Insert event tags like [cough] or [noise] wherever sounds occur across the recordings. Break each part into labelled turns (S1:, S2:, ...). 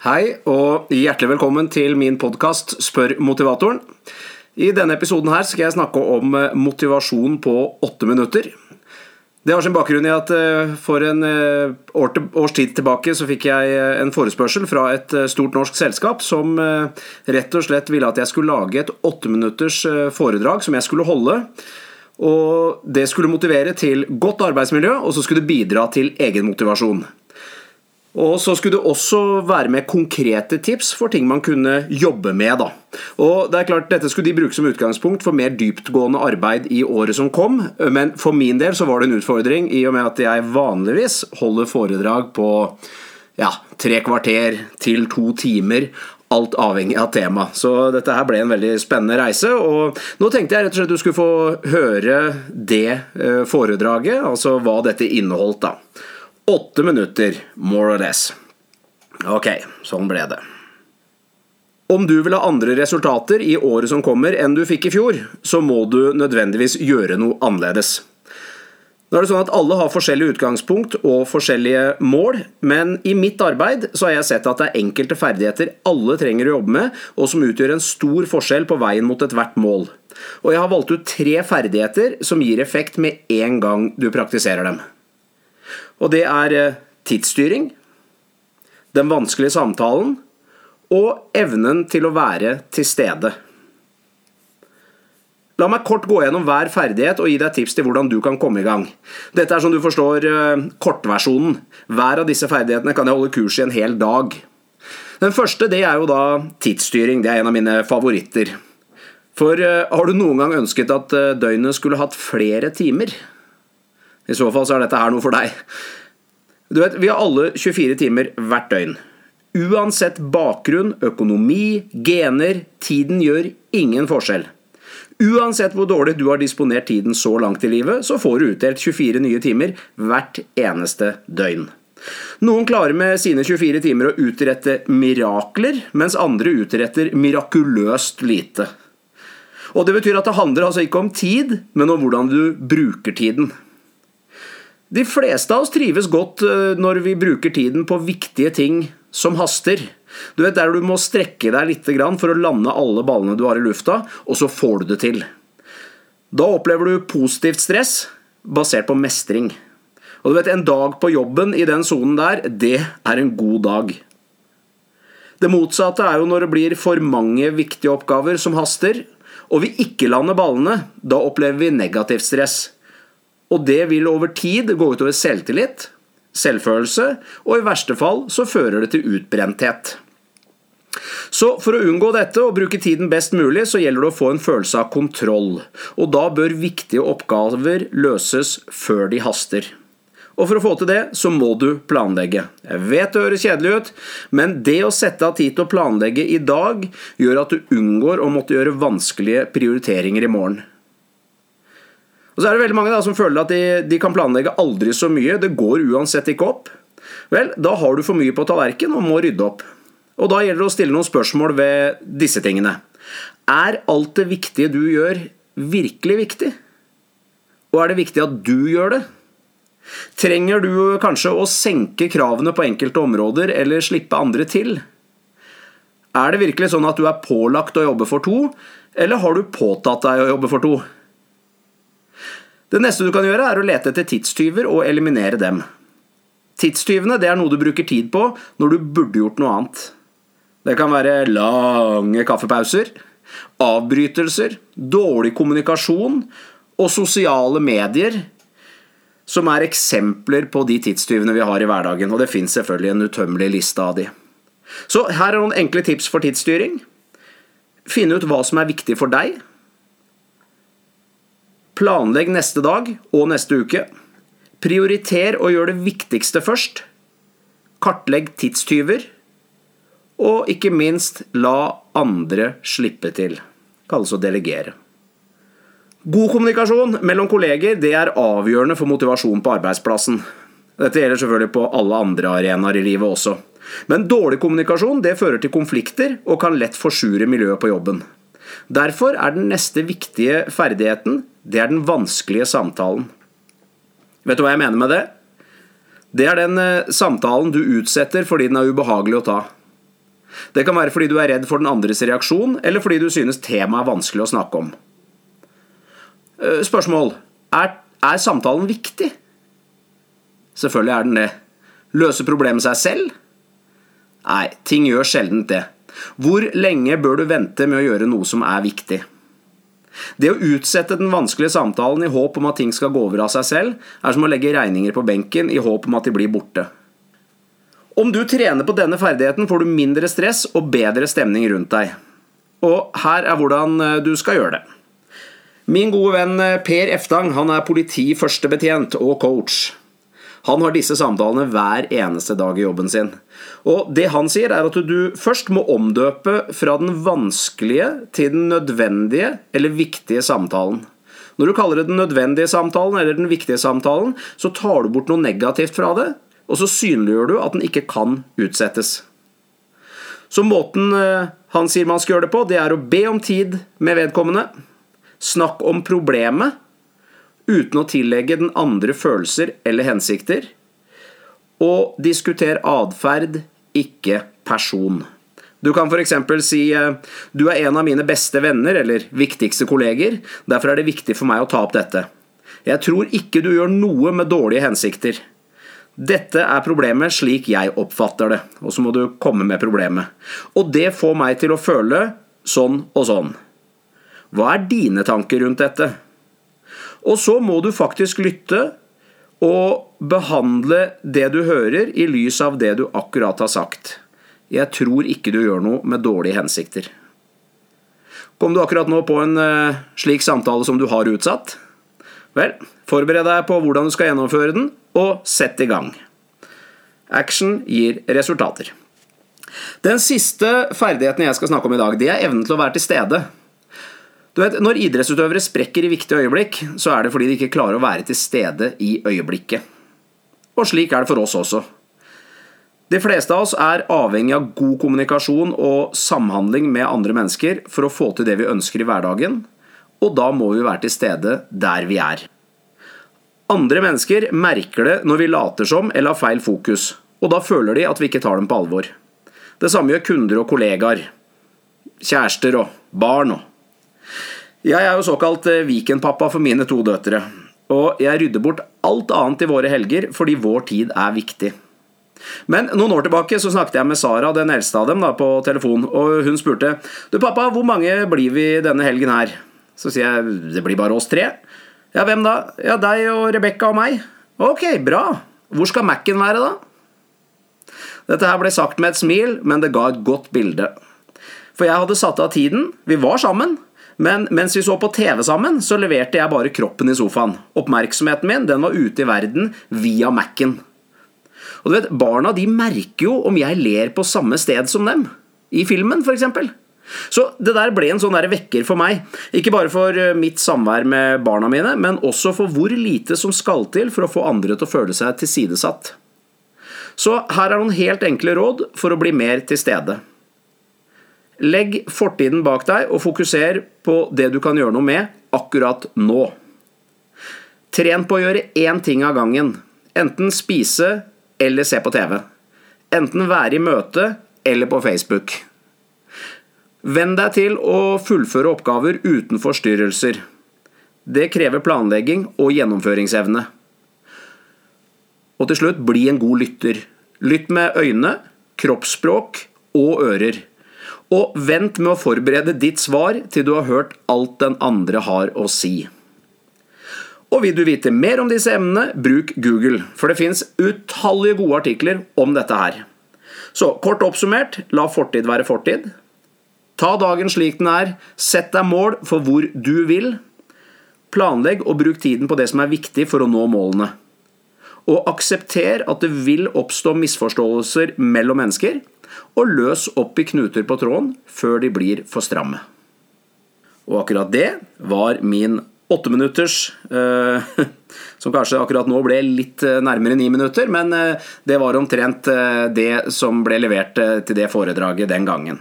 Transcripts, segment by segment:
S1: Hei og hjertelig velkommen til min podkast Spør motivatoren. I denne episoden her skal jeg snakke om eh, motivasjon på åtte minutter. Det har sin bakgrunn i at eh, for en eh, års tid tilbake så fikk jeg en forespørsel fra et stort norsk selskap som rett og slett ville at jeg skulle lage et åtteminutters foredrag som jeg skulle holde. Og det skulle motivere til godt arbeidsmiljø, og så skulle det bidra til egenmotivasjon. Og så skulle det også være med konkrete tips for ting man kunne jobbe med. Da. Og det er klart, Dette skulle de bruke som utgangspunkt for mer dyptgående arbeid i året som kom, men for min del så var det en utfordring i og med at jeg vanligvis holder foredrag på ja, tre kvarter til to timer. Alt avhengig av tema. Så dette her ble en veldig spennende reise. Og nå tenkte jeg rett og slett du skulle få høre det eh, foredraget, altså hva dette inneholdt. da. Åtte minutter, more or less. Ok, sånn ble det. Om du vil ha andre resultater i året som kommer enn du fikk i fjor, så må du nødvendigvis gjøre noe annerledes. Nå er det sånn at Alle har forskjellige utgangspunkt og forskjellige mål, men i mitt arbeid så har jeg sett at det er enkelte ferdigheter alle trenger å jobbe med, og som utgjør en stor forskjell på veien mot ethvert mål. Og Jeg har valgt ut tre ferdigheter som gir effekt med en gang du praktiserer dem. Og det er eh, tidsstyring, den vanskelige samtalen og evnen til å være til stede. La meg kort gå gjennom hver ferdighet og gi deg tips til hvordan du kan komme i gang. Dette er som du forstår eh, kortversjonen. Hver av disse ferdighetene kan jeg holde kurs i en hel dag. Den første det er jo da tidsstyring. Det er en av mine favoritter. For eh, har du noen gang ønsket at døgnet skulle hatt flere timer? I så fall så er dette her noe for deg. Du vet, Vi har alle 24 timer hvert døgn. Uansett bakgrunn, økonomi, gener, tiden gjør ingen forskjell. Uansett hvor dårlig du har disponert tiden så langt i livet, så får du utdelt 24 nye timer hvert eneste døgn. Noen klarer med sine 24 timer å utrette mirakler, mens andre utretter mirakuløst lite. Og Det betyr at det handler altså ikke om tid, men om hvordan du bruker tiden. De fleste av oss trives godt eh, når vi bruker tiden på viktige ting som haster. Du vet Der du må strekke deg litt for å lande alle ballene du har i lufta, og så får du det til. Da opplever du positivt stress basert på mestring. Og du vet, En dag på jobben i den sonen der, det er en god dag. Det motsatte er jo når det blir for mange viktige oppgaver som haster, og vi ikke lander ballene. Da opplever vi negativt stress. Og det vil over tid gå utover selvtillit, selvfølelse, og i verste fall så fører det til utbrenthet. Så For å unngå dette og bruke tiden best mulig, så gjelder det å få en følelse av kontroll. Og da bør viktige oppgaver løses før de haster. Og For å få til det, så må du planlegge. Jeg vet det høres kjedelig ut, men det å sette av tid til å planlegge i dag, gjør at du unngår å måtte gjøre vanskelige prioriteringer i morgen. Og så er det veldig mange da, som føler at de, de, kan planlegge aldri så mye. Det går uansett ikke opp. Vel, da har du for mye på tallerkenen og må rydde opp. Og da gjelder det å stille noen spørsmål ved disse tingene. Er alt det viktige du gjør, virkelig viktig? Og er det viktig at du gjør det? Trenger du kanskje å senke kravene på enkelte områder eller slippe andre til? Er det virkelig sånn at du er pålagt å jobbe for to, eller har du påtatt deg å jobbe for to? Det neste du kan gjøre, er å lete etter tidstyver og eliminere dem. Tidstyvene det er noe du bruker tid på når du burde gjort noe annet. Det kan være lange kaffepauser, avbrytelser, dårlig kommunikasjon og sosiale medier, som er eksempler på de tidstyvene vi har i hverdagen. Og det fins selvfølgelig en utømmelig liste av de. Så her er noen enkle tips for tidsstyring. Finne ut hva som er viktig for deg, Planlegg neste dag og neste uke. Prioriter og gjør det viktigste først. Kartlegg tidstyver. Og ikke minst, la andre slippe til. Kalles å delegere. God kommunikasjon mellom kolleger det er avgjørende for motivasjon på arbeidsplassen. Dette gjelder selvfølgelig på alle andre arenaer i livet også. Men dårlig kommunikasjon det fører til konflikter og kan lett forsure miljøet på jobben. Derfor er den neste viktige ferdigheten det er den vanskelige samtalen. Vet du hva jeg mener med det? Det er den eh, samtalen du utsetter fordi den er ubehagelig å ta. Det kan være fordi du er redd for den andres reaksjon, eller fordi du synes temaet er vanskelig å snakke om. Eh, spørsmål er, er samtalen viktig? Selvfølgelig er den det. Løser problemet seg selv? Nei, ting gjør sjelden det. Hvor lenge bør du vente med å gjøre noe som er viktig? Det å utsette den vanskelige samtalen i håp om at ting skal gå over av seg selv, er som å legge regninger på benken i håp om at de blir borte. Om du trener på denne ferdigheten, får du mindre stress og bedre stemning rundt deg. Og her er hvordan eh, du skal gjøre det. Min gode venn eh, Per Eftang han er politi-førstebetjent og coach. Han har disse samtalene hver eneste dag i jobben sin. Og det han sier, er at du først må omdøpe fra den vanskelige til den nødvendige eller viktige samtalen. Når du kaller det den nødvendige samtalen eller den viktige samtalen, så tar du bort noe negativt fra det, og så synliggjør du at den ikke kan utsettes. Så måten eh, han sier man skal gjøre det på, det er å be om tid med vedkommende, snakk om problemet, uten å tillegge den andre følelser eller hensikter. Og diskuter atferd, ikke person. Du kan f.eks. si eh, du er en av mine beste venner eller viktigste kolleger, derfor er det viktig for meg å ta opp dette. Jeg tror ikke du gjør noe med dårlige hensikter. Dette er problemet slik jeg oppfatter det, og så må du komme med problemet. Og det får meg til å føle sånn og sånn. Hva er dine tanker rundt dette? Og så må du faktisk lytte og behandle det du hører, i lys av det du akkurat har sagt. Jeg tror ikke du gjør noe med dårlige hensikter. Kom du akkurat nå på en uh, slik samtale som du har utsatt? Vel, forbered deg på hvordan du skal gjennomføre den, og sett i gang. Action gir resultater. Den siste ferdigheten jeg skal snakke om i dag, det er evnen til å være til stede. Du vet, Når idrettsutøvere sprekker i viktige øyeblikk, så er det fordi de ikke klarer å være til stede i øyeblikket. Og slik er det for oss også. De fleste av oss er avhengig av god kommunikasjon og samhandling med andre mennesker for å få til det vi ønsker i hverdagen, og da må vi være til stede der vi er. Andre mennesker merker det når vi later som eller har feil fokus, og da føler de at vi ikke tar dem på alvor. Det samme gjør kunder og kollegaer, kjærester og barn og jeg er jo såkalt Viken-pappa for mine to døtre. Og jeg rydder bort alt annet i våre helger fordi vår tid er viktig. Men noen år tilbake så snakket jeg med Sara, den eldste av dem, da, på telefon, og hun spurte Du, pappa, hvor mange blir vi denne helgen her? Så sier jeg det blir bare oss tre. Ja, hvem da? Ja, deg og Rebekka og meg. Ok, bra. Hvor skal Mac-en være, da? Dette her ble sagt med et smil, men det ga et godt bilde. For jeg hadde satt av tiden, vi var sammen, men mens vi så på TV sammen, så leverte jeg bare kroppen i sofaen. Oppmerksomheten min den var ute i verden via Mac-en. Og du vet, Barna de merker jo om jeg ler på samme sted som dem. I filmen, f.eks. Så det der ble en sånn der vekker for meg. Ikke bare for eh, mitt samvær med barna mine, men også for hvor lite som skal til for å få andre til å føle seg tilsidesatt. Så her er noen helt enkle råd for å bli mer til stede. Legg fortiden bak deg og fokuser på det du kan gjøre noe med akkurat nå. Tren på å gjøre én ting av gangen. Enten spise eller se på TV. Enten være i møte eller på Facebook. Venn deg til å fullføre oppgaver uten forstyrrelser. Det krever planlegging og gjennomføringsevne. Og til slutt, bli en god lytter. Lytt med øyne, kroppsspråk og ører. Og vent med å forberede ditt svar til du har hørt alt den andre har å si. Og vil du vite mer om disse emnene, bruk Google, for det fins utallige gode artikler om dette her. Så kort oppsummert, la fortid være fortid. Ta dagen slik den er, sett deg mål for hvor du vil. Planlegg og bruk tiden på det som er viktig for å nå målene. Og aksepter at det vil oppstå misforståelser mellom mennesker, og løs opp i knuter på tråden før de blir for stramme. Og akkurat det var min åtteminutters eh, [laughs] Som kanskje akkurat nå ble litt eh, nærmere ni minutter, men eh, det var omtrent eh, det som ble levert til det foredraget den gangen.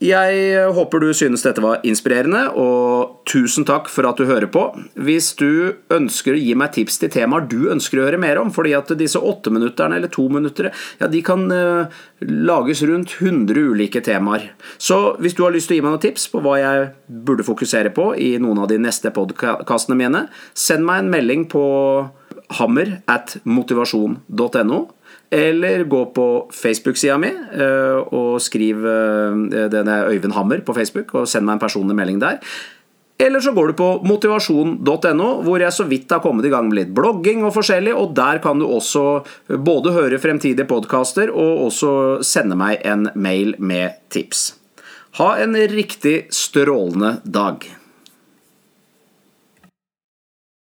S1: Jeg håper du synes dette var inspirerende, og tusen takk for at du hører på. Hvis du ønsker å gi meg tips til temaer du ønsker å høre mer om, fordi at disse åtteminutterne eller to minutter, ja, de kan uh, lages rundt 100 ulike temaer. Så hvis du har lyst til å gi meg noen tips på hva jeg burde fokusere på i noen av de neste podkastene mine, send meg en melding på hammer at motivasjon.no eller gå på Facebook-sida mi eh, og skriv denne er Øyvind Hammer på Facebook, og send meg en personlig melding der. Eller så går du på motivasjon.no, hvor jeg så vidt har kommet i gang med litt blogging og forskjellig, og der kan du også både høre fremtidige podkaster og også sende meg en mail med tips. Ha en riktig strålende dag.